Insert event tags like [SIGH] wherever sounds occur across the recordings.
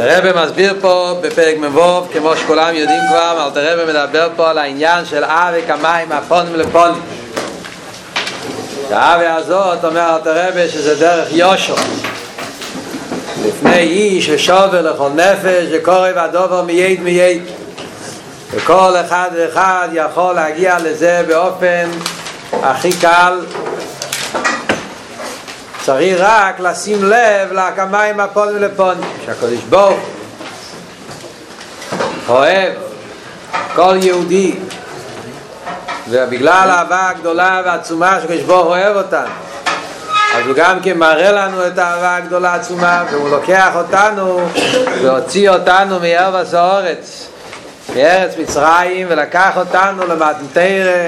אלתרבה מסביר פה בפרק מבוב, כמו שכולם יודעים כבר, אלתרבה מדבר פה על העניין של אבק המים הפונים לפונים. האווה הזאת אומר אלתרבה שזה דרך יושו. לפני איש ושובר לכל נפש וקורא והדובר מייד מייד. וכל אחד ואחד יכול להגיע לזה באופן הכי קל צריך רק לשים לב להקמיים הפונים לפונים שהקדוש ברוך אוהב כל יהודי ובגלל האהבה הגדולה והעצומה שקדוש ברוך אוהב אותנו אז הוא גם כן מראה לנו את האהבה הגדולה העצומה והוא לוקח אותנו והוציא אותנו מארבס האורץ מארץ מצרים ולקח אותנו למתנתרא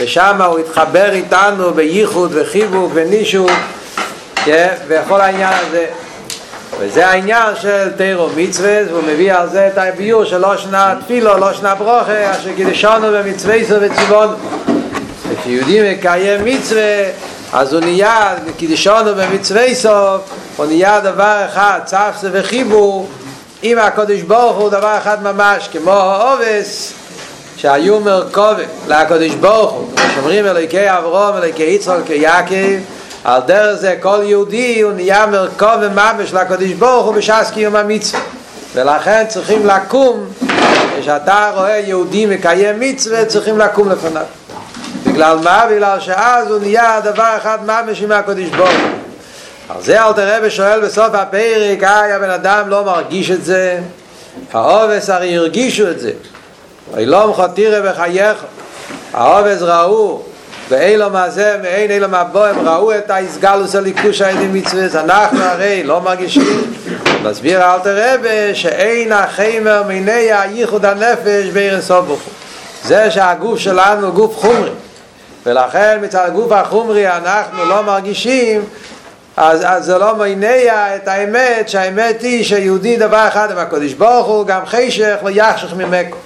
ושם הוא התחבר איתנו בייחוד וחיבוק ונישוק וכל העניין הזה. וזה העניין של תירו מצווה והוא מביא על זה את הביור של לא שנה תפילו, לא שנה ברוכה אשר קידשנו במצווה סו וציבון וכשיהודי מקיים מצווה אז הוא נהיה קידשנו במצווה סוף הוא נהיה דבר אחד צפסה וחיבור עם הקודש ברוך הוא דבר אחד ממש כמו העובס שהיו מרכובת לקודש ברוך הוא. שאומרים אלוהיקי אברום, אלוהיקי יצחוק, יעקב על דרך זה כל יהודי הוא נהיה מרכוב וממש לקודש ברוך הוא בשעס קיום המצווה. ולכן צריכים לקום כשאתה רואה יהודי מקיים מצווה צריכים לקום לפניו. בגלל מה? בגלל שאז הוא נהיה דבר אחד ממש עם הקודש ברוך על זה אל תראה ושואל בסוף הפרק היי הבן אדם לא מרגיש את זה? העובס הרי הרגישו את זה. אילום חתירה בחייך. העובס ראו ואילו מה זה, ואין אילו מה בו, הם ראו את ההסגלוס הליכוש העדים מצווה, אנחנו הרי לא מרגישים. מסביר אל תראה שאין החמר מיני הייחוד הנפש בעיר סובוך. זה שהגוף שלנו גוף חומרי, ולכן מצד הגוף החומרי אנחנו לא מרגישים, אז, אז זה לא מניע את האמת, שהאמת היא שיהודי דבר אחד עם הקודש ברוך הוא, גם חשך לא יחשך ממקו.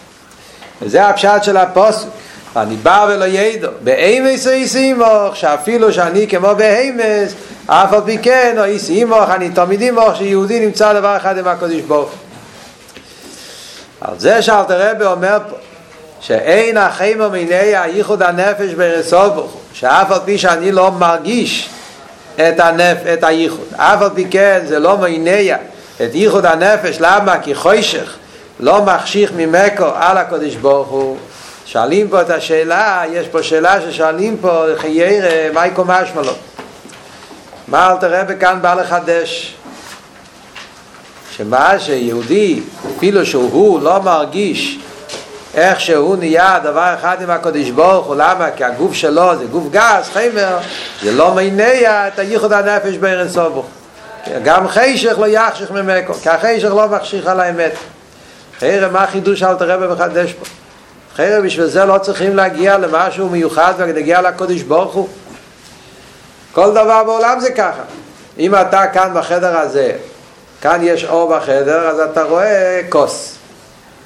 וזה הפשט של הפוסק. אני בא ולא ידע באמס או איסי אימוך שאפילו שאני כמו בהמס אף על פי כן או איסי אימוך אני תמיד אימוך שיהודי נמצא דבר אחד עם הקודש ברוך על זה שאלת רבי אומר פה שאין החיימו מיני הייחוד הנפש ברסובו שאף על פי שאני לא מרגיש את, הנפ, את הייחוד. אף על פי כן זה לא מניע את ייחוד הנפש למה? כי חוישך לא מחשיך ממקו על הקודש ברוך הוא שואלים פה את השאלה, יש פה שאלה ששואלים פה, חייר, מה יקום משמע לו? מה אל תראה בכאן בא לחדש? שמה שיהודי, אפילו שהוא לא מרגיש איך שהוא נהיה דבר אחד עם הקודש ברוך הוא, למה? כי הגוף שלו זה גוף גס, חמר, זה לא מניע את הייחוד הנפש בארץ סובו. גם חשך לא יחשך ממקו, כי החשך לא מחשיך על האמת. חייר, מה החידוש אל תראה במחדש פה? חרב בשביל זה לא צריכים להגיע למשהו מיוחד ולהגיע לקודש ברוך הוא. כל דבר בעולם זה ככה. אם אתה כאן בחדר הזה כאן יש אור בחדר אז אתה רואה כוס.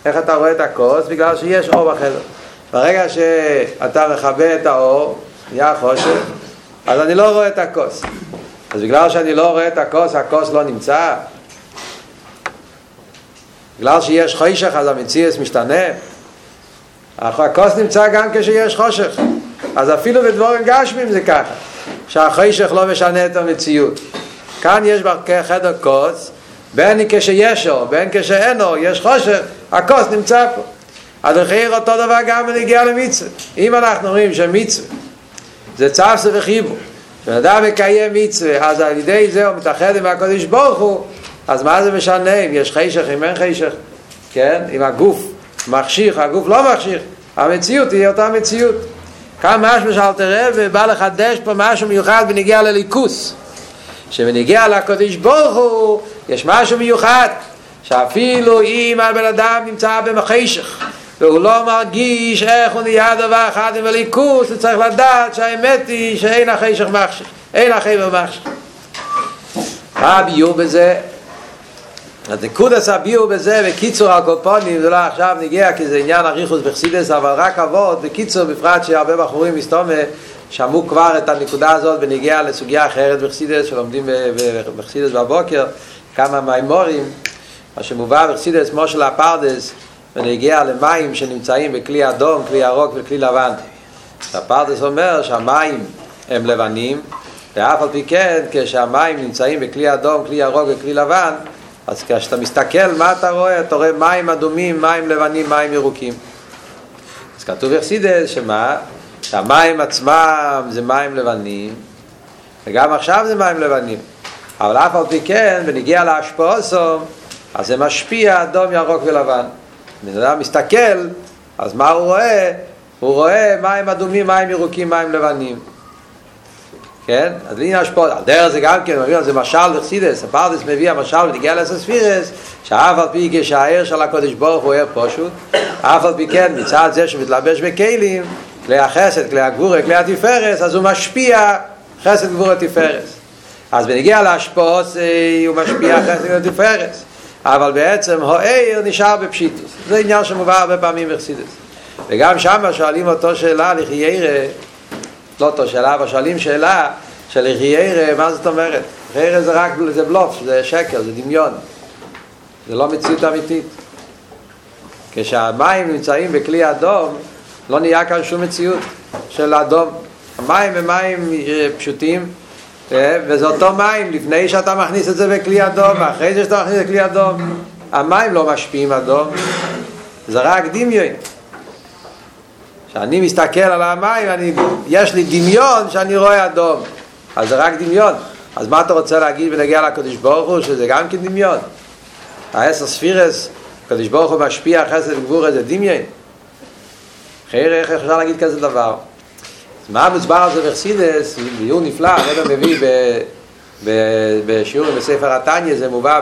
איך אתה רואה את הכוס? בגלל שיש אור בחדר. ברגע שאתה מכבה את האור נהיה חושך אז אני לא רואה את הכוס. אז בגלל שאני לא רואה את הכוס הכוס לא נמצא. בגלל שיש חושך אז המציאס משתנה הכוס נמצא גם כשיש חושך. אז אפילו בדבורים גשמים זה ככה שהחושך לא משנה את המציאות. כאן יש בחדר כוס בין כשיש אור, בין כשאין אור, יש חושך, הכוס נמצא פה. אז לכיר אותו דבר גם בנגיע למצווה. אם אנחנו אומרים שמצווה זה צפסה וחיבור כשאדם מקיים מצווה אז על ידי זה הוא מתאחד עם הקודש ברוך הוא אז מה זה משנה אם יש חשך, אם אין חשך? כן, אם הגוף מחשיך, הגוף לא מחשיך, המציאות היא אותה מציאות. כאן משהו שאל תראה ובא לחדש פה משהו מיוחד בנגיע לליכוס. שבנגיע לקודש ברוך הוא יש משהו מיוחד שאפילו אם הבן אדם נמצא במחשך והוא לא מרגיש איך הוא נהיה דבר אחד עם הליכוס הוא צריך לדעת שהאמת היא שאין החשך מחשך אין החבר מחשך מה הביור בזה? אז נקודס הביאו בזה בקיצור הקופונים זה לא עכשיו נגיע כי זה עניין אריכוס בחסידס אבל רק אבות בקיצור בפרט שהרבה בחורים מסתומה שמעו כבר את הנקודה הזאת ונגיע לסוגיה אחרת בחסידס שלומדים בחסידס בבוקר כמה מימורים מה שמובא בחסידס מושל הפרדס ונגיע למים שנמצאים בכלי אדום, כלי ירוק וכלי לבן. הפרדס אומר שהמים הם לבנים, ואף על פי כן כשהמים נמצאים בכלי אדום, כלי ירוק וכלי לבן, אז כשאתה מסתכל מה אתה רואה? אתה רואה מים אדומים, מים לבנים, מים ירוקים. אז כתוב בחסידס שמה? שהמים עצמם זה מים לבנים, וגם עכשיו זה מים לבנים. אבל אף על פי כן, ונגיע להשפעוסו, אז זה משפיע אדום, ירוק ולבן. בן אדם מסתכל, אז מה הוא רואה? הוא רואה מים אדומים, מים ירוקים, מים לבנים. כן? אז לעניין השפעות, על דרך זה גם כן, מביא על זה משל לחסידס, הפרדס מביא המשל ונגיע לסספירס, שאף על פי כשהעיר של הקודש ברוך הוא עיר פשוט, אף על פי כן מצד זה שמתלבש בכלים, כלי החסד, כלי הגבורה, כלי התפארס, אז הוא משפיע חסד גבורה תפארס. אז בנגיע להשפעות הוא משפיע חסד גבורה תפארס. אבל בעצם העיר נשאר בפשיטוס. זה עניין שמובא הרבה פעמים בחסידס. וגם שם שואלים אותו שאלה לחיירה, לא אותו שאלה, אבל שואלים שאלה של לחיירה, מה זאת אומרת? חיירה זה רק, זה בלוף, זה שקר, זה דמיון. זה לא מציאות אמיתית. כשהמים נמצאים בכלי אדום, לא נהיה כאן שום מציאות של אדום. המים הם מים פשוטים, וזה אותו מים, לפני שאתה מכניס את זה בכלי אדום, ואחרי זה שאתה מכניס את כלי אדום, המים לא משפיעים אדום, זה רק דמיון. כשאני מסתכל על המים, אני, יש לי דמיון שאני רואה אדום, אז זה רק דמיון. אז מה אתה רוצה להגיד ונגיע לקדוש ברוך הוא, שזה גם כן דמיון? העשר ספירס, הקדוש ברוך הוא משפיע חסד וגבור איזה דמיון. אחרי איך אפשר להגיד כזה דבר? מה מוסבר על זה בחסידס, ביור נפלא, הרב מביא בשיעור בספר התניא, זה מובא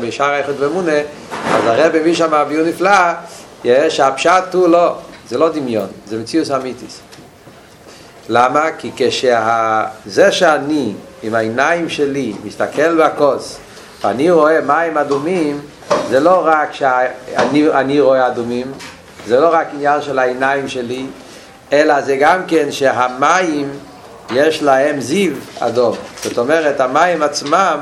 בשער היחד ומונה, אז הרב מביא שם ביור נפלא, שהפשט הוא לא, זה לא דמיון, זה מציאוס אמיתיס. למה? כי כשזה שאני עם העיניים שלי מסתכל בכוס ואני רואה מים אדומים, זה לא רק שאני רואה אדומים, זה לא רק עניין של העיניים שלי, אלא זה גם כן שהמים יש להם זיו אדום. זאת אומרת, המים עצמם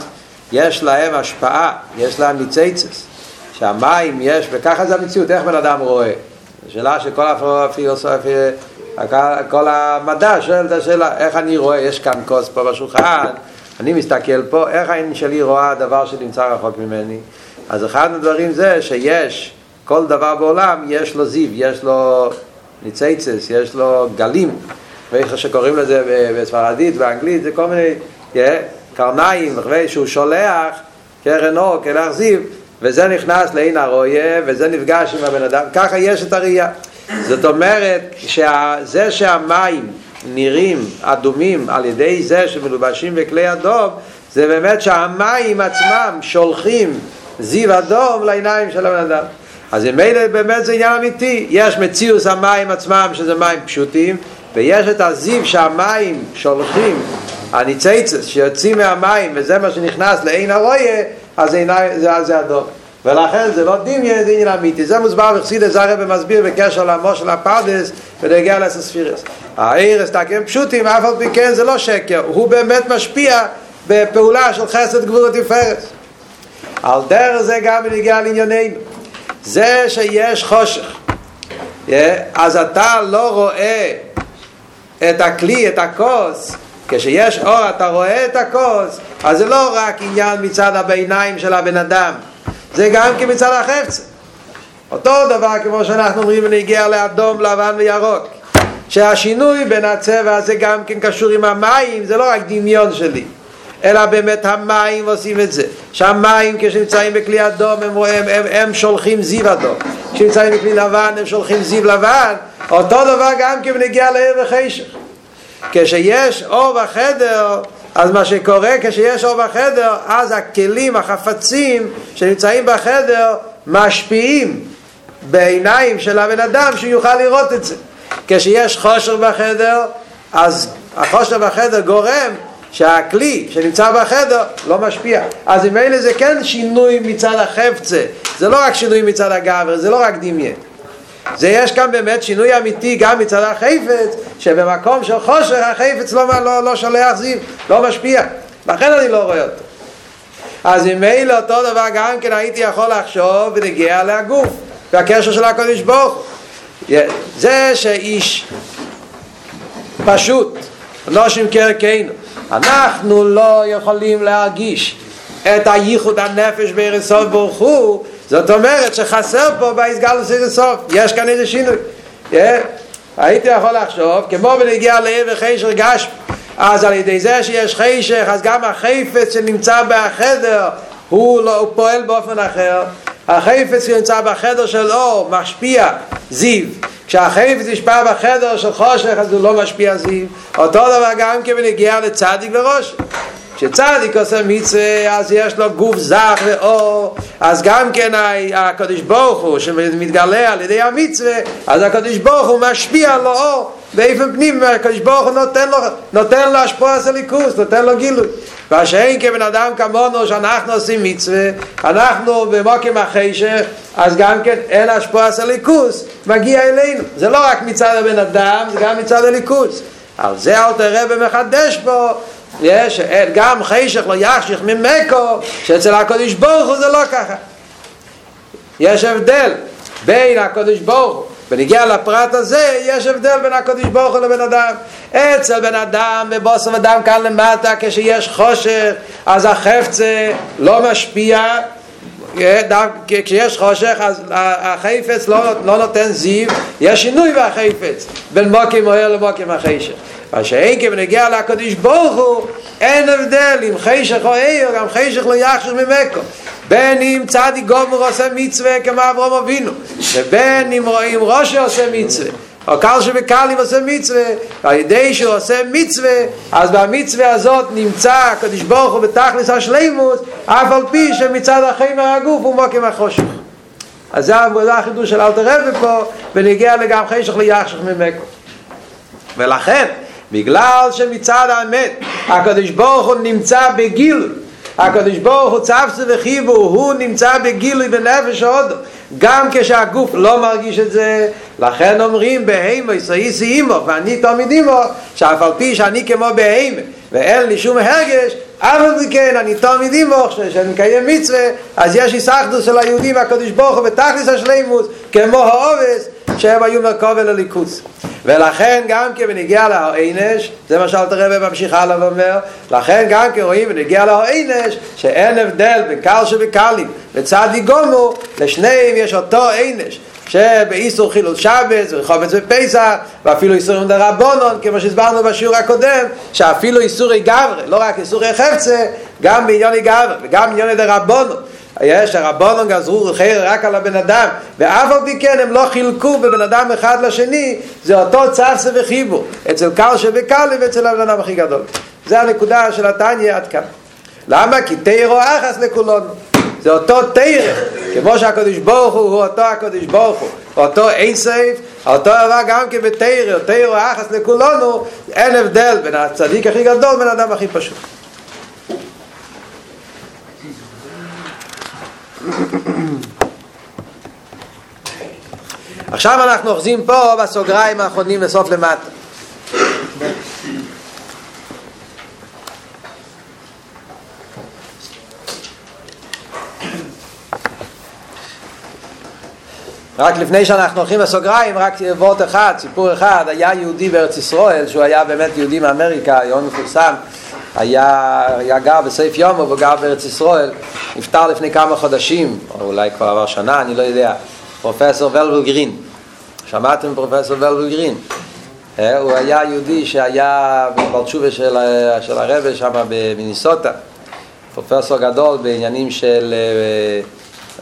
יש להם השפעה, יש להם ניציצס. שהמים יש, וככה זה המציאות, איך בן אדם רואה? שאלה שכל הפילוסופיה, כל המדע שואל את השאלה, איך אני רואה, יש כאן כוס פה בשולחן, אני מסתכל פה, איך העין שלי רואה דבר שנמצא רחוק ממני? אז אחד הדברים זה שיש, כל דבר בעולם יש לו זיו, יש לו ניצייצס, יש לו גלים, ואיך שקוראים לזה בספרדית, באנגלית, זה כל מיני קרניים, שהוא שולח קרן אור, כלך זיו, וזה נכנס לעין הרויה, וזה נפגש עם הבן אדם, ככה יש את הראייה. זאת אומרת, שזה שהמים נראים אדומים על ידי זה שמלובשים בכלי אדום, זה באמת שהמים עצמם שולחים זיו אדום לעיניים של הבן אדם. אז ממילא באמת זה עניין אמיתי, יש מציאוס המים עצמם שזה מים פשוטים ויש את הזיו שהמים שולחים, הניציצס שיוצאים מהמים וזה מה שנכנס לעין הרויה אז זה, זה, זה אדום. ולכן זה לא דמיין, זה עניין אמיתי. זה מוסבר בחסידס הרב מסביר בקשר למו של הפרדס ונגיע לסספירס העיר הסתכם פשוטים אף על פי כן זה לא שקר. הוא באמת משפיע בפעולה של חסד גבורת תפארת על דרך זה גם בנגיע לענייננו. זה שיש חושך אז אתה לא רואה את הכלי, את הכוס. כשיש אור אתה רואה את הכוס אז זה לא רק עניין מצד הביניים של הבן אדם זה גם כמצד החפץ. אותו דבר כמו שאנחנו אומרים ונגיע לאדום, לבן וירוק שהשינוי בין הצבע הזה גם כן קשור עם המים זה לא רק דמיון שלי אלא באמת המים עושים את זה. שהמים כשנמצאים בכלי אדום הם, הם, הם, הם שולחים זיו אדום. כשנמצאים בכלי לבן הם שולחים זיו לבן. אותו דבר גם כי נגיע לעיר וחשך כשיש אור בחדר אז מה שקורה כשיש אור בחדר אז הכלים, החפצים שנמצאים בחדר משפיעים בעיניים של הבן אדם שיוכל לראות את זה כשיש חושר בחדר אז החושר בחדר גורם שהכלי שנמצא בחדר לא משפיע. אז אם אלה זה כן שינוי מצד החפצה, זה לא רק שינוי מצד הגבר, זה לא רק דמיין. זה יש כאן באמת שינוי אמיתי גם מצד החפץ, שבמקום של חושר החפץ לא, לא, לא שולח זיו, לא משפיע. לכן אני לא רואה אותו. אז אלה אותו דבר גם כן הייתי יכול לחשוב ונגיע להגוף והקשר של הקודש ברוך זה שאיש פשוט נושים כערכנו אנחנו לא יכולים להרגיש את הייחוד הנפש בארץ ברוך הוא זאת אומרת שחסר פה בהסגלוס איזה סוף יש כאן איזה שינוי. yeah. הייתי יכול לחשוב כמו בנגיע לעיר וחשר גשמי אז על ידי זה שיש חשך אז גם החפץ שנמצא בחדר הוא, לא, הוא פועל באופן אחר. החפץ שנמצא בחדר של אור משפיע זיו. כשהחפץ נשפע בחדר של חושך אז הוא לא משפיע זיו. אותו דבר גם כבנגיע לצדיק וראש כשצדיק עושה מצווה אז יש לו גוף זך ואור אז גם כן הקדוש ברוך הוא שמתגלה על ידי המצווה אז הקדוש ברוך הוא משפיע לו אור באיפן פנים הקדוש ברוך הוא נותן לו, נותן לו השפוע סליקוס נותן לו גילוי. והשאין כבן אדם כמונו שאנחנו עושים מצווה אנחנו במוקים החשך אז גם כן אין השפוע סליקוס מגיע אלינו. זה לא רק מצד הבן אדם זה גם מצד הליכוס. על זה אל תראה ומחדש יש גם חשך לא יחשך ממקו שאצל הקודש ברוך הוא זה לא ככה. יש הבדל בין הקודש ברוך הוא ונגיע לפרט הזה יש הבדל בין הקודש ברוך הוא לבן אדם. אצל בן אדם בבוסר אדם כאן למטה כשיש חושך אז החפצה לא משפיע כשיש חושך אז החפץ לא, לא נותן זיו. יש שינוי בחפץ בין מוקים אוהר למוקים החשך מה שאין כבנגיע לקדוש ברוך הוא אין הבדל אם חשך או איר גם חשך לא יחשך ממקו. בין אם צדיק גומר עושה מצווה כמו אברום אבינו ובין אם רואים ראש עושה מצווה או קל שבקלים עושה מצווה על ידי שהוא עושה מצווה אז במצווה הזאת נמצא הקדוש ברוך הוא בתכלס השלימוס אף על פי שמצד החיים הגוף הוא מוקים החושך. אז זה החידוש של אלתר רבי פה ונגיע לגם חשך ליחשך ממקו. ולכן בגלל שמצד האמת הקדוש ברוך הוא נמצא בגיל הקדוש ברוך הוא צפסו וחיבו הוא נמצא בגילוי בנפש ההודו גם כשהגוף לא מרגיש את זה לכן אומרים בהימו ישראיסי אימו ואני תמיד אימו שאף על פי שאני כמו בהימה ואין לי שום הרגש אף על כן אני תמיד אימו שאני מקיים מצווה אז יש איסחדוס של היהודים והקדוש ברוך הוא בתכלס השלימוס כמו העובס שהם היו מרכוב אל הליכוס ולכן גם כי בנגיע להענש זה מה שאלת הרבה ממשיך הלאה ואומר לכן גם כי רואים בנגיע להענש שאין הבדל בין קל שבקלים וצדי גומו לשניהם יש אותו ענש שבאיסור חילול שבס וחובץ בפסח ואפילו איסורים דרבונון כמו שהסברנו בשיעור הקודם שאפילו איסורי גברה לא רק איסורי חפצה גם בעניוני גברה וגם בעניוני דרבונון יש הרבונון גזרו חייר רק על הבן אדם ואף על פי כן הם לא חילקו בבן אדם אחד לשני זה אותו צפסה וחיבור אצל קל שבקל ואצל הבן אדם הכי גדול. זה הנקודה של התניא עד כאן. למה? כי תירו אחס לכולנו זה אותו תירה כמו שהקדוש ברוך הוא הוא אותו הקדוש ברוך הוא אותו אין סייף אותו דבר גם כן בתירה תירו אחס לכולנו אין הבדל בין הצדיק הכי גדול בין האדם הכי פשוט עכשיו אנחנו אוחזים פה בסוגריים האחרונים לסוף למטה. רק לפני שאנחנו הולכים לסוגריים, רק וורט אחד, סיפור אחד, היה יהודי בארץ ישראל, שהוא היה באמת יהודי מאמריקה, יום מפורסם, היה, היה גר בסעיף יום, הוא גר בארץ ישראל, נפטר לפני כמה חודשים, או אולי כבר עבר שנה, אני לא יודע, פרופסור ולבל גרין. שמעתם פרופסור ולבל גרין? אה, הוא היה יהודי שהיה בבלצ'ובה של, של הרבה שם במיניסוטה, פרופסור גדול בעניינים של אה,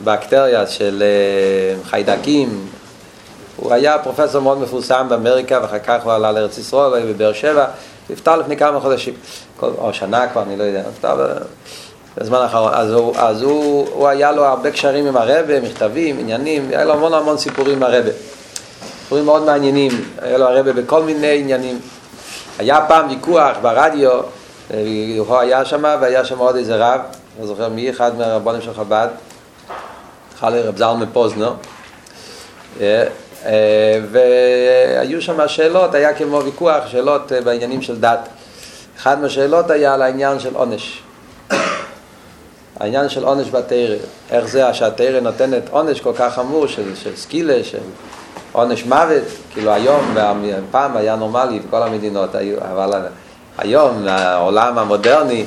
בקטריה, של אה, חיידקים. הוא היה פרופסור מאוד מפורסם באמריקה, ואחר כך הוא עלה לארץ ישראל, בבאר שבע. נפטר לפני כמה חודשים, או שנה כבר, אני לא יודע, נפטר בזמן האחרון. אז, הוא, אז הוא, הוא היה לו הרבה קשרים עם הרבה, מכתבים, עניינים, היה לו המון המון סיפורים עם הרבה. סיפורים מאוד מעניינים, היה לו הרבה בכל מיני עניינים. היה פעם ויכוח ברדיו, הוא היה שם והיה שם עוד איזה רב, לא זוכר מי, אחד מהרבונים של חב"ד, חלה רב זלמן פוזנר. אה, והיו שם שאלות, היה כמו ויכוח, שאלות אה, בעניינים של דת. אחת מהשאלות היה על העניין של עונש. העניין של עונש בתרא, איך זה שהתרא נותנת עונש כל כך חמור של, של סקילה, של עונש מוות, כאילו היום, פעם היה נורמלי בכל המדינות, אבל היום, העולם המודרני,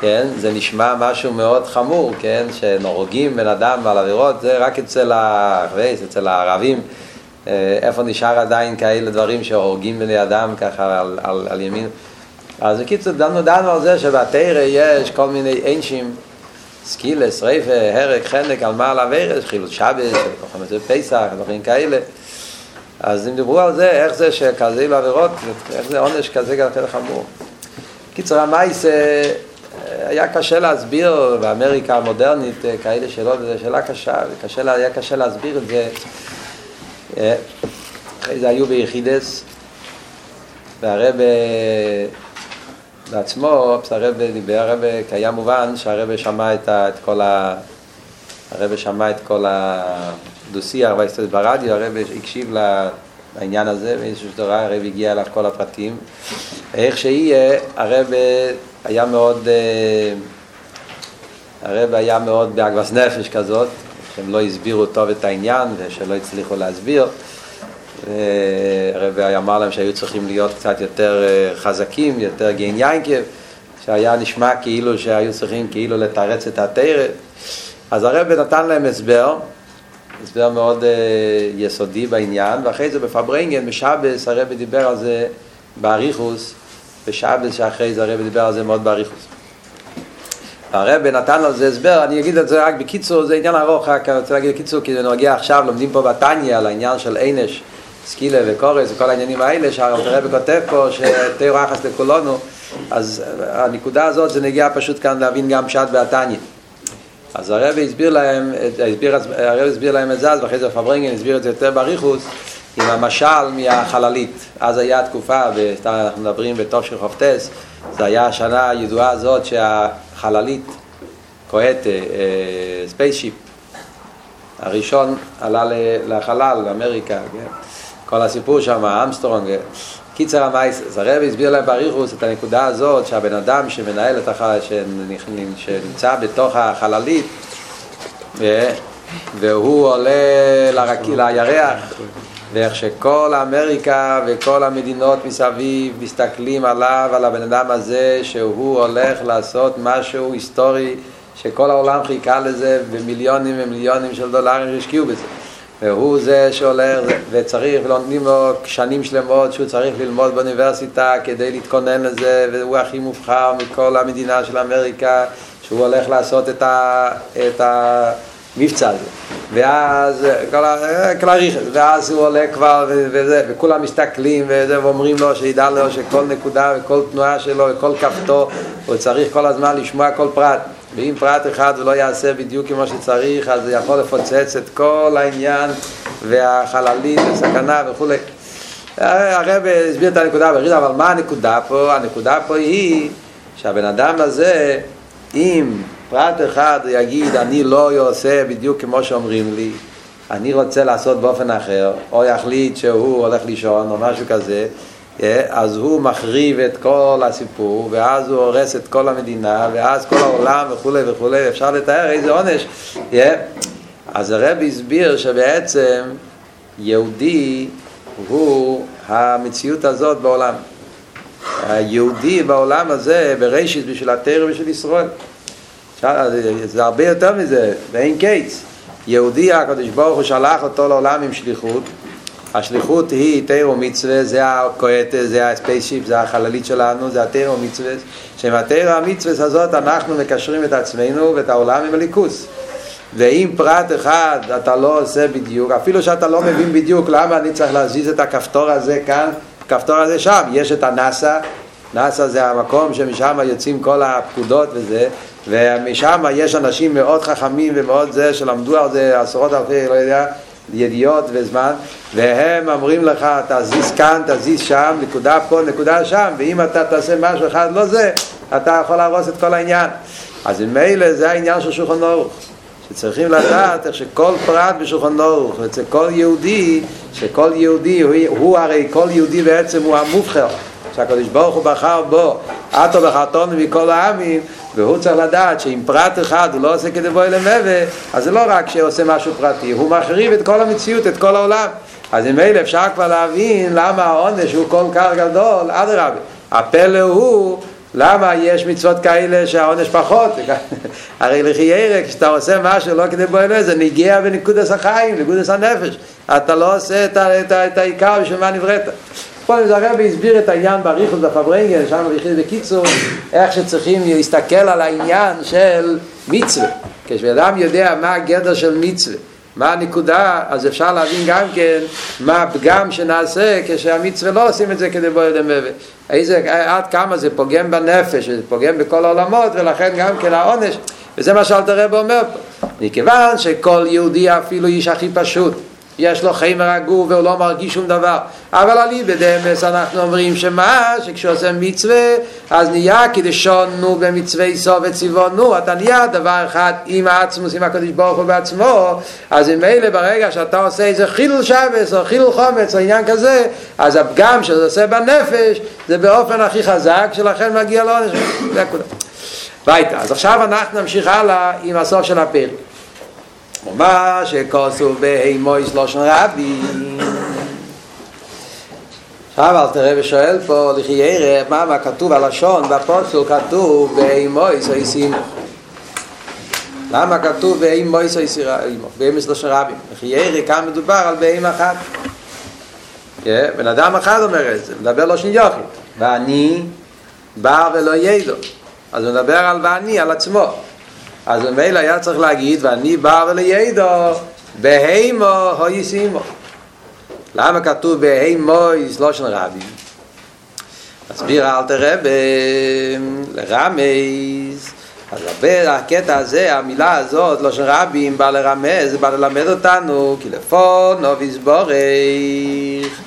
כן, זה נשמע משהו מאוד חמור, כן, שנורגים בן אדם על עבירות, זה רק אצל, ה... אצל הערבים, אה, איפה נשאר עדיין כאלה דברים שהורגים בני אדם ככה על, על, על ימין. אז בקיצור, דנו, דנו על זה שבתורה יש כל מיני אנשים, סקילה, שריפה, הרג, חנק, על מה על עבירות, חילול שבת, פסח, דברים כאלה. אז הם דיברו על זה, איך זה שכזה לא עבירות, איך זה עונש כזה כזה חמור. קיצור, המעשה היה קשה להסביר באמריקה המודרנית כאלה שאלות, זו שאלה קשה, וקשה, היה קשה להסביר את זה. אחרי זה היו ביחידס, והרבה בעצמו, הרב דיבר, הרב, כי היה מובן שהרב שמע את, ה, את כל ה... הרב שמע את כל הדו-שיח וההסתדרות ברדיו, הרב הקשיב לעניין הזה, באיזשהו שדרה הרב הגיע אליו כל הפרטים. איך שיהיה, הרב היה מאוד, הרב היה מאוד באגבס נפש כזאת, שהם לא הסבירו טוב את העניין ושלא הצליחו להסביר. הרב אמר להם שהיו צריכים להיות קצת יותר חזקים, יותר גין יינקב, שהיה נשמע כאילו שהיו צריכים כאילו לתרץ את התרא. אז הרב נתן להם הסבר, הסבר מאוד יסודי בעניין, ואחרי זה בפברנגן, בשבס, הרב דיבר על זה באריכוס, בשבס שאחרי זה הרב דיבר על זה מאוד באריכוס. הרב נתן על זה הסבר, אני אגיד את זה רק בקיצור, זה עניין ארוך, רק אני רוצה להגיד בקיצור, כי זה נוגע עכשיו, לומדים פה בתניא על העניין של עינש. סקילה וקורס וכל העניינים האלה שהרב כותב פה שתיאור יחס לכולנו אז הנקודה הזאת זה נגיע פשוט כאן להבין גם פשט בעתניה אז הרב הסביר להם, הסביר, הרב הסביר להם את זה אז ואחרי זה פברנגן הסביר את זה יותר בריחוס עם המשל מהחללית. אז היה תקופה, אנחנו מדברים בתשכ"ט זה היה השנה הידועה הזאת שהחללית rocket spaceship הראשון עלה לחלל, לאמריקה, כן? כל הסיפור שם, אמסטרונג, קיצור המעשה, אז הרב הסביר להם באריכות את הנקודה הזאת שהבן אדם שמנהל את החלל, שנמצא בתוך החללית והוא עולה לרק... לירח ואיך שכל אמריקה וכל המדינות מסביב מסתכלים עליו, על הבן אדם הזה שהוא הולך לעשות משהו היסטורי שכל העולם חיכה לזה במיליונים ומיליונים של דולרים שהשקיעו בזה והוא זה שהולך וצריך ולומדים לו שנים שלמות שהוא צריך ללמוד באוניברסיטה כדי להתכונן לזה והוא הכי מובחר מכל המדינה של אמריקה שהוא הולך לעשות את, ה, את המבצע הזה ואז כל, כל הריכס ואז הוא עולה כבר וזה, וכולם מסתכלים וזה, ואומרים לו שידע לו שכל נקודה וכל תנועה שלו וכל כפתו הוא צריך כל הזמן לשמוע כל פרט ואם פרט אחד הוא לא יעשה בדיוק כמו שצריך, אז זה יכול לפוצץ את כל העניין והחללית וסכנה וכולי. הרב הסביר את הנקודה בריד, אבל מה הנקודה פה? הנקודה פה היא שהבן אדם הזה, אם פרט אחד יגיד, אני לא עושה בדיוק כמו שאומרים לי, אני רוצה לעשות באופן אחר, או יחליט שהוא הולך לישון או משהו כזה, אז הוא מחריב את כל הסיפור, ואז הוא הורס את כל המדינה, ואז כל העולם וכולי וכולי, אפשר לתאר איזה עונש. אז הרב הסביר שבעצם יהודי הוא המציאות הזאת בעולם. היהודי בעולם הזה בראשית בשביל התורה ובשביל ישראל. זה הרבה יותר מזה, ואין קיץ. יהודי הקדוש ברוך הוא שלח אותו לעולם עם שליחות השליחות היא תורה ומצוות, זה הקואטה, זה ה spaceship, זה החללית שלנו, זה התורה ומצוות, שעם התורה ומצוות הזאת אנחנו מקשרים את עצמנו ואת העולם עם אלוקות. ואם פרט אחד אתה לא עושה בדיוק, אפילו שאתה לא מבין בדיוק למה אני צריך להזיז את הכפתור הזה כאן, הכפתור הזה שם, יש את הנאסא, נאסא זה המקום שמשם יוצאים כל הפקודות וזה, ומשם יש אנשים מאוד חכמים ומאוד זה שלמדו על זה עשרות אלפי, לא יודע, ידיעות וזמן, והם אומרים לך, תזיז כאן, תזיז שם, נקודה פה, נקודה שם, ואם אתה תעשה משהו אחד לא זה, אתה יכול להרוס את כל העניין. אז ממילא זה העניין של שולחן אורוך. שצריכים לדעת איך שכל פרט בשולחן אורוך, אצל כל יהודי, שכל יהודי, הוא, הוא הרי כל יהודי בעצם הוא המובחר, שהקדוש ברוך הוא בחר בו, עטו בחרטון מכל העמים, והוא צריך לדעת שאם פרט אחד הוא לא עושה כדי בוא אלה מבה, אז זה לא רק שעושה משהו פרטי, הוא מחריב את כל המציאות, את כל העולם. אז אם אלה אפשר כבר להבין למה העונש הוא כל כך גדול, אדרבה. הפלא הוא למה יש מצוות כאלה שהעונש פחות? [LAUGHS] הרי לכי ירק, כשאתה עושה משהו לא כדי בוא אלוהי, זה נגיע בנקודס החיים, נקודס הנפש. אתה לא עושה את, את, את העיקר בשביל מה נבראת. פה הרבי הסביר את העניין בריחוס בפברנגל, שם בריחוס בקיצור, איך שצריכים להסתכל על העניין של מצווה. כשאדם יודע מה הגדר של מצווה, מה הנקודה, אז אפשר להבין גם כן מה הפגם שנעשה כשהמצווה לא עושים את זה כדי בוא ידם. איזה, עד כמה זה פוגם בנפש, זה פוגם בכל העולמות, ולכן גם כן העונש, וזה מה שאלתר רב אומר פה. מכיוון שכל יהודי אפילו איש הכי פשוט, יש לו חמר הגוף והוא לא מרגיש שום דבר. אבל על אי בדמס אנחנו אומרים שמה, שכשעושה מצווה, אז נהיה כדשונו במצווה סוף וציוונו, אתה נהיה דבר אחד עם העצמוס, עם הקדוש ברוך הוא בעצמו, אז אלה ברגע שאתה עושה איזה חילול שבס או חילול חומץ או עניין כזה, אז הפגם שזה עושה בנפש, זה באופן הכי חזק, שלכן מגיע לו. [COUGHS] זה כולה. ביתה. אז עכשיו אנחנו נמשיך הלאה עם הסוף של הפרק. ומה שכוסו בהימויס לושן רבי עכשיו אל תראה ושואל פה לכי ירא מה, מה כתוב הלשון בפוסל כתוב בהימויס או איסימו למה כתוב בהימויס או איסימו בהימויס לושן רבי לכי ירא כאן מדובר על בהים אחת בן אדם אחד אומר את זה מדבר לושן יוכי ואני בר ולא ידו אז הוא מדבר על ואני, על עצמו אז במילא היה צריך להגיד, ואני בא ולידו, בהימו הויסימו. למה כתוב בהימו יסלושן רבי? מסביר אל תראה לרמז, אז הרבה הקטע הזה, המילה הזאת, לושן רבים, בא לרמז, בא ללמד אותנו, כי לפון נוביס בורך,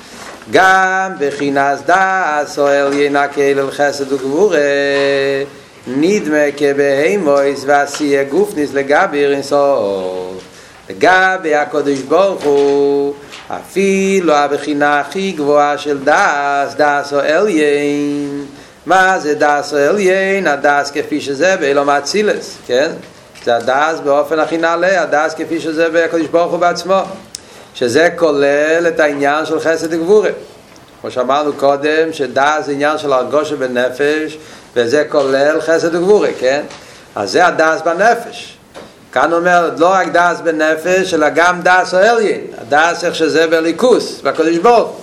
גם בחינס דס, אוהל ינקה אל חסד וגבורה, נדמה כבהמיות ועשייה גופנית לגבי אינסוף לגבי הקודש ברוך הוא אפילו הבחינה הכי גבוהה של דעת, דעת העליון מה זה דעת העליון? הדעת כפי שזה בעולם האצילות, כן? זה הדעת באופן הכי נעלה, הדעת כפי שזה בקודש ברוך הוא בעצמו שזה כולל את העניין של חסד וגבורה כמו שאמרנו קודם, שדעת זה עניין של הרגשה בנפש וזה כולל חסד וגבורה, כן? אז זה הדעת בנפש. כאן אומר, לא רק דעת בנפש, אלא גם דעת העליון. הדעת איך שזה באלוקות, בקודש ברוך.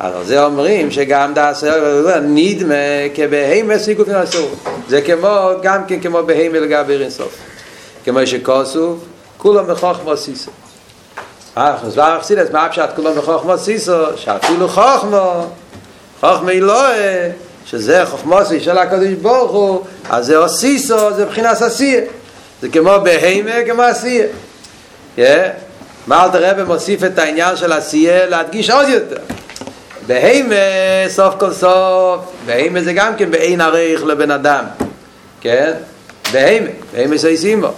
אז זה אומרים שגם דעת העליון, נדמה כבהמה ועשייה גופנית. זה כמו, גם כן כמו בהמה לגבי אינסוף. כמו שכתוב, כולם בחכמה עשית. אה, אז מה אכסידס, מה פשט כולו מחוכמו סיסו? שאפילו חוכמו, חוכמה אלוהה, שזה חוכמוסי של הקדוש ברוך הוא, אז זה אוסיסו, זה מבחינת עשייה. זה כמו בהימה, כמו עשייה. Yeah. מה אלתר רבי מוסיף את העניין של עשייה להדגיש עוד יותר. בהימה, סוף כל סוף, בהימה זה גם כן באין עריך לבן אדם. כן? בהימה, בהימה סייסימו.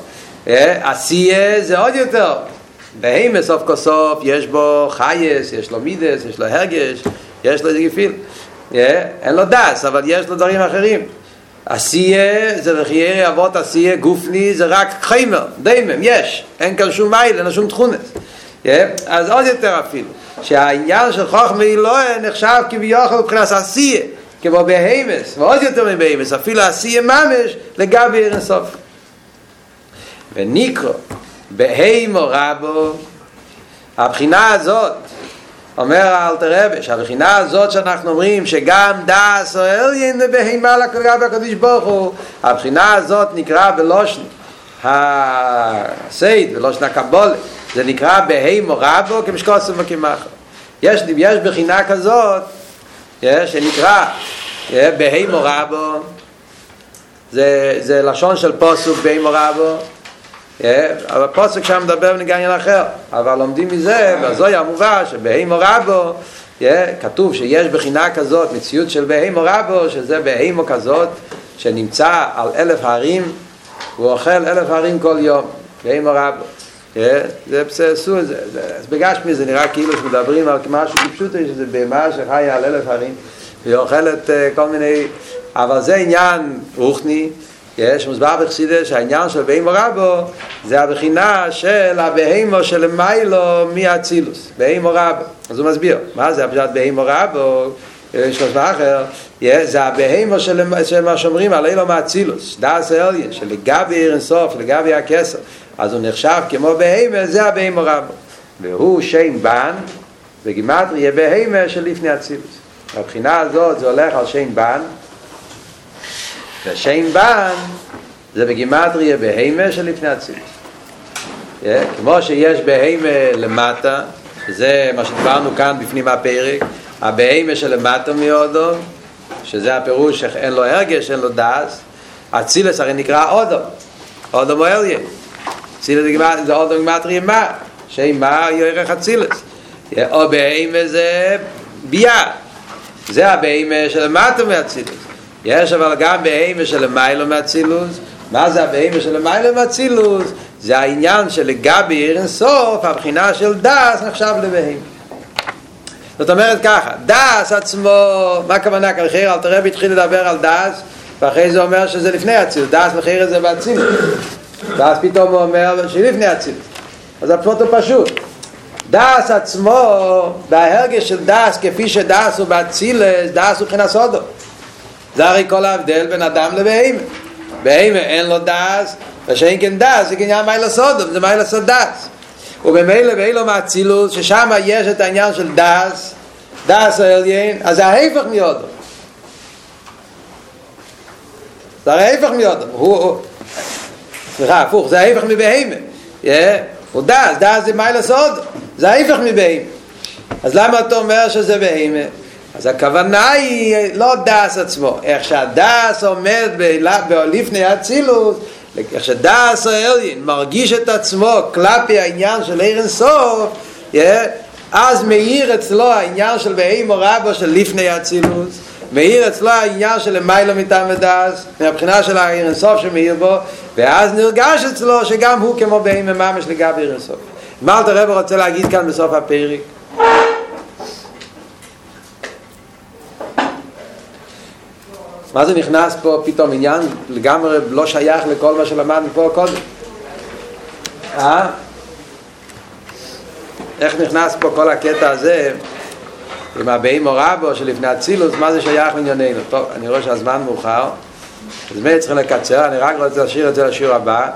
עשייה זה עוד יותר. בהימה סוף כל סוף יש בו חייס, יש לו מידס, יש לו הרגש, יש לו איזה גפיל. אין לו דס, אבל יש לו דברים אחרים. עשייה, זה לחייר אבות עשייה גופני, זה רק חיימר, דיימם, יש. אין כאן שום מייל, אין שום תכונס. אז עוד יותר אפילו, שהעניין של חוכמה אלוהה נחשב כביכול מבחינת עשייה, כמו בהימס, ועוד יותר מבהימס, אפילו עשייה ממש לגבי אירנסוף. וניקרו, בהימו רבו, הבחינה הזאת, אומר האלתר רבי, שהבחינה הזאת שאנחנו אומרים שגם דס או אליין בהימה לקרב הקדוש ברוך הוא, הבחינה הזאת נקרא בלושן הסייד, בלושן הקבול, זה נקרא בהימו רבו כמשקוסם וכמחר. יש, יש בחינה כזאת, יש, שנקרא בהימו רבו, זה, זה לשון של פוסוק בהימו רבו, אבל פוסק שם מדבר בנגעניין אחר. אבל לומדים מזה והזוי המובא שבהימו רבו כתוב שיש בחינה כזאת מציאות של בהימו רבו שזה בהימו כזאת שנמצא על אלף הרים והוא אוכל אלף הרים כל יום בהימו רבו זה בססו אז בגשמי זה נראה כאילו שמדברים על משהו כפשוט שזה בהמה שחיה על אלף הרים והיא אוכלת כל מיני אבל זה עניין רוחני יש מוסבר בחסידס שהעניין של בהימו רבו זה הבחינה של הבהימו של מיילו מאצילוס, בהימו רבו. אז הוא מסביר, מה זה הפשט בהימו רבו? יש לו אחר, זה הבהימו של מה שאומרים על אילו מאצילוס, דאס אליין, שלגבי עיר אינסוף, לגבי הכסר, אז הוא נחשב כמו בהימו, זה הבהימו רבו. והוא שם בן, וגימטרי בהימו של לפני אצילוס. הבחינה הזאת זה הולך על שם בן, ושם בן זה בגימטריה בהימה של לפני הצילוס. כמו שיש בהימה למטה, זה מה שדיברנו כאן בפנים הפרק, הבהימה שלמטה מאודו, שזה הפירוש שאין לו הרגש, אין לו דס, אצילס הרי נקרא אודו, אודו מואליה. אצילס זה אודו גימטריה מה, שם מה יורך אצילס. או בהימה זה ביה, זה הבהימה שלמטה מאצילס. יש אבל גם בהימה של מיילו מאצילוס מה זה הבהימה של מיילו מאצילוס זה העניין שלגבי עיר אינסוף הבחינה של דס נחשב לבהימה זאת אומרת ככה דס עצמו מה הכוונה? כלכיר אל תראה התחיל לדבר על דס ואחרי זה אומר שזה לפני אצילוס דס מחיר זה באצילוס ואז פתאום הוא אומר שלפני אצילוס אז הפשוט הוא פשוט. דס עצמו בהרגש של דס כפי שדס הוא באצילס דס הוא מבחינת סודו זה הרי כל ההבדל בין אדם לבהימה. בהימה אין לו דס, ושאין כן דס, זה עניין מיילה סודום, זה מיילה סוד דס. ובמילא באילו מאצילוס, ששם יש את העניין של דס, דס העליין, אז זה ההפך מיודו. זה הרי ההפך מיודו. הוא, סליחה, הפוך, זה ההפך מבהימה. הוא דס, דס זה מיילה סודום. זה ההפך מבהימה. אז למה אתה אומר שזה בהימה? אז הכוונה היא לא דס עצמו, איך שהדס עומד לפני אצילוס, איך שדס האליין מרגיש את עצמו כלפי העניין של עיר אינסוף, אז מאיר אצלו העניין של בהימו רבו של לפני אצילוס, מאיר אצלו העניין של מיילו מטעם ודס, מהבחינה של העיר אינסוף שמאיר בו, ואז נרגש אצלו שגם הוא כמו בהימו ממש לגבי עיר אינסוף. מה אתה רב רוצה להגיד כאן בסוף הפרק? מה זה נכנס פה פתאום עניין לגמרי לא שייך לכל מה שלמדנו פה קודם? אה? איך נכנס פה כל הקטע הזה עם הבאים או רבו שלפני אצילוס, מה זה שייך לענייננו? טוב, אני רואה שהזמן מאוחר אז מי צריך לקצר, אני רק רוצה להשאיר את זה לשיעור הבא